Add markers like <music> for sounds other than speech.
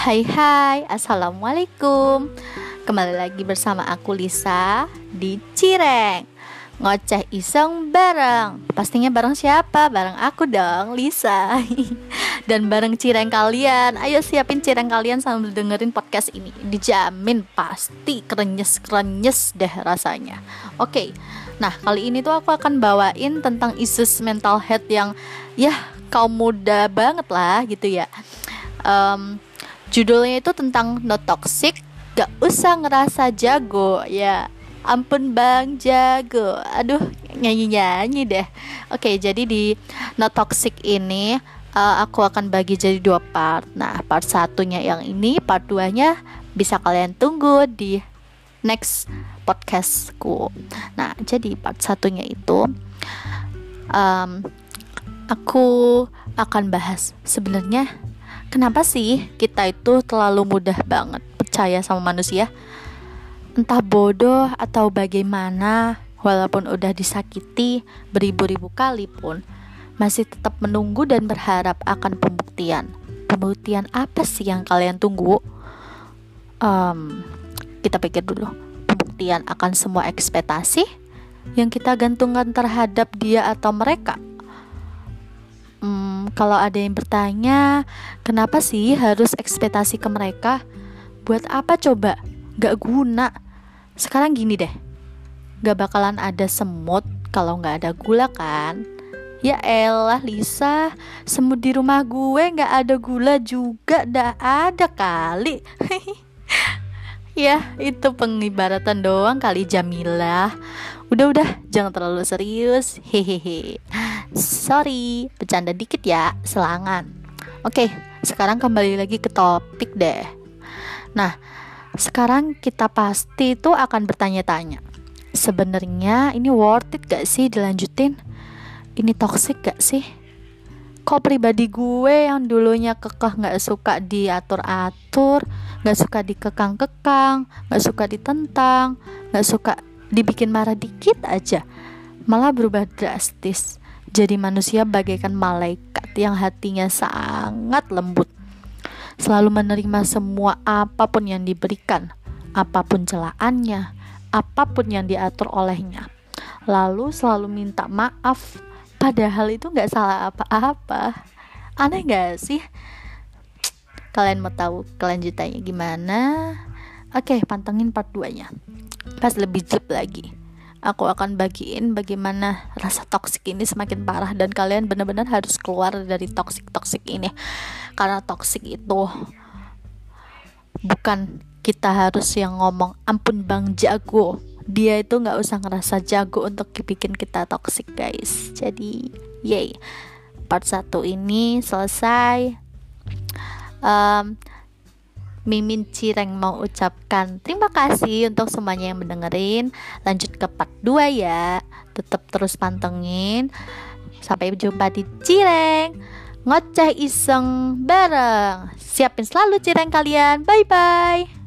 Hai hai, Assalamualaikum. Kembali lagi bersama aku Lisa di Cireng. Ngoceh iseng bareng. Pastinya bareng siapa? Bareng aku dong, Lisa. <laughs> Dan bareng cireng kalian. Ayo siapin cireng kalian sambil dengerin podcast ini. Dijamin pasti krenyes-krenyes deh rasanya. Oke, nah kali ini tuh aku akan bawain tentang isu mental health yang Ya kaum muda banget lah gitu ya. Um, Judulnya itu tentang no toxic, gak usah ngerasa jago ya. Ampun bang jago, aduh nyanyi nyanyi deh. Oke, jadi di no toxic ini uh, aku akan bagi jadi dua part. Nah, part satunya yang ini, part 2 nya bisa kalian tunggu di next podcastku. Nah, jadi part satunya itu um, aku akan bahas sebenarnya Kenapa sih kita itu terlalu mudah banget percaya sama manusia? Entah bodoh atau bagaimana, walaupun udah disakiti beribu-ribu kali pun, masih tetap menunggu dan berharap akan pembuktian. Pembuktian apa sih yang kalian tunggu? Um, kita pikir dulu. Pembuktian akan semua ekspektasi yang kita gantungkan terhadap dia atau mereka Kalau ada yang bertanya, kenapa sih harus ekspektasi ke mereka? Buat apa coba? Gak guna. Sekarang gini deh, gak bakalan ada semut kalau gak ada gula kan? Ya elah Lisa, semut di rumah gue gak ada gula juga, dah ada kali. <laughs> ya itu pengibaratan doang kali Jamilah. Udah-udah, jangan terlalu serius. Hehehe. Sorry, bercanda dikit ya, selangan. Oke, sekarang kembali lagi ke topik deh. Nah, sekarang kita pasti itu akan bertanya-tanya. Sebenarnya ini worth it gak sih dilanjutin? Ini toxic gak sih? Kok pribadi gue yang dulunya kekeh gak suka diatur-atur, gak suka dikekang-kekang, gak suka ditentang, gak suka dibikin marah dikit aja, malah berubah drastis jadi manusia bagaikan malaikat yang hatinya sangat lembut. Selalu menerima semua apa pun yang diberikan, apa pun celaannya, apa pun yang diatur olehnya. Lalu selalu minta maaf, padahal itu nggak salah apa-apa. Aneh gak sih? Kalian mau tahu kelanjutannya gimana? Oke, pantengin part 2 nya Pas lebih jelas lagi aku akan bagiin bagaimana rasa toksik ini semakin parah dan kalian benar-benar harus keluar dari toksik toksik ini. Karena toksik itu bukan kita harus yang ngomong ampun bang jago. Dia itu nggak usah ngerasa jago untuk bikin kita toksik guys. Jadi yay. Part satu ini selesai. Um, Mimin Cireng mau ucapkan terima kasih untuk semuanya yang mendengarin. Lanjut ke part 2 ya. Tetap terus pantengin. Sampai jumpa di Cireng. Ngoceh iseng bareng. Siapin selalu cireng kalian. Bye bye.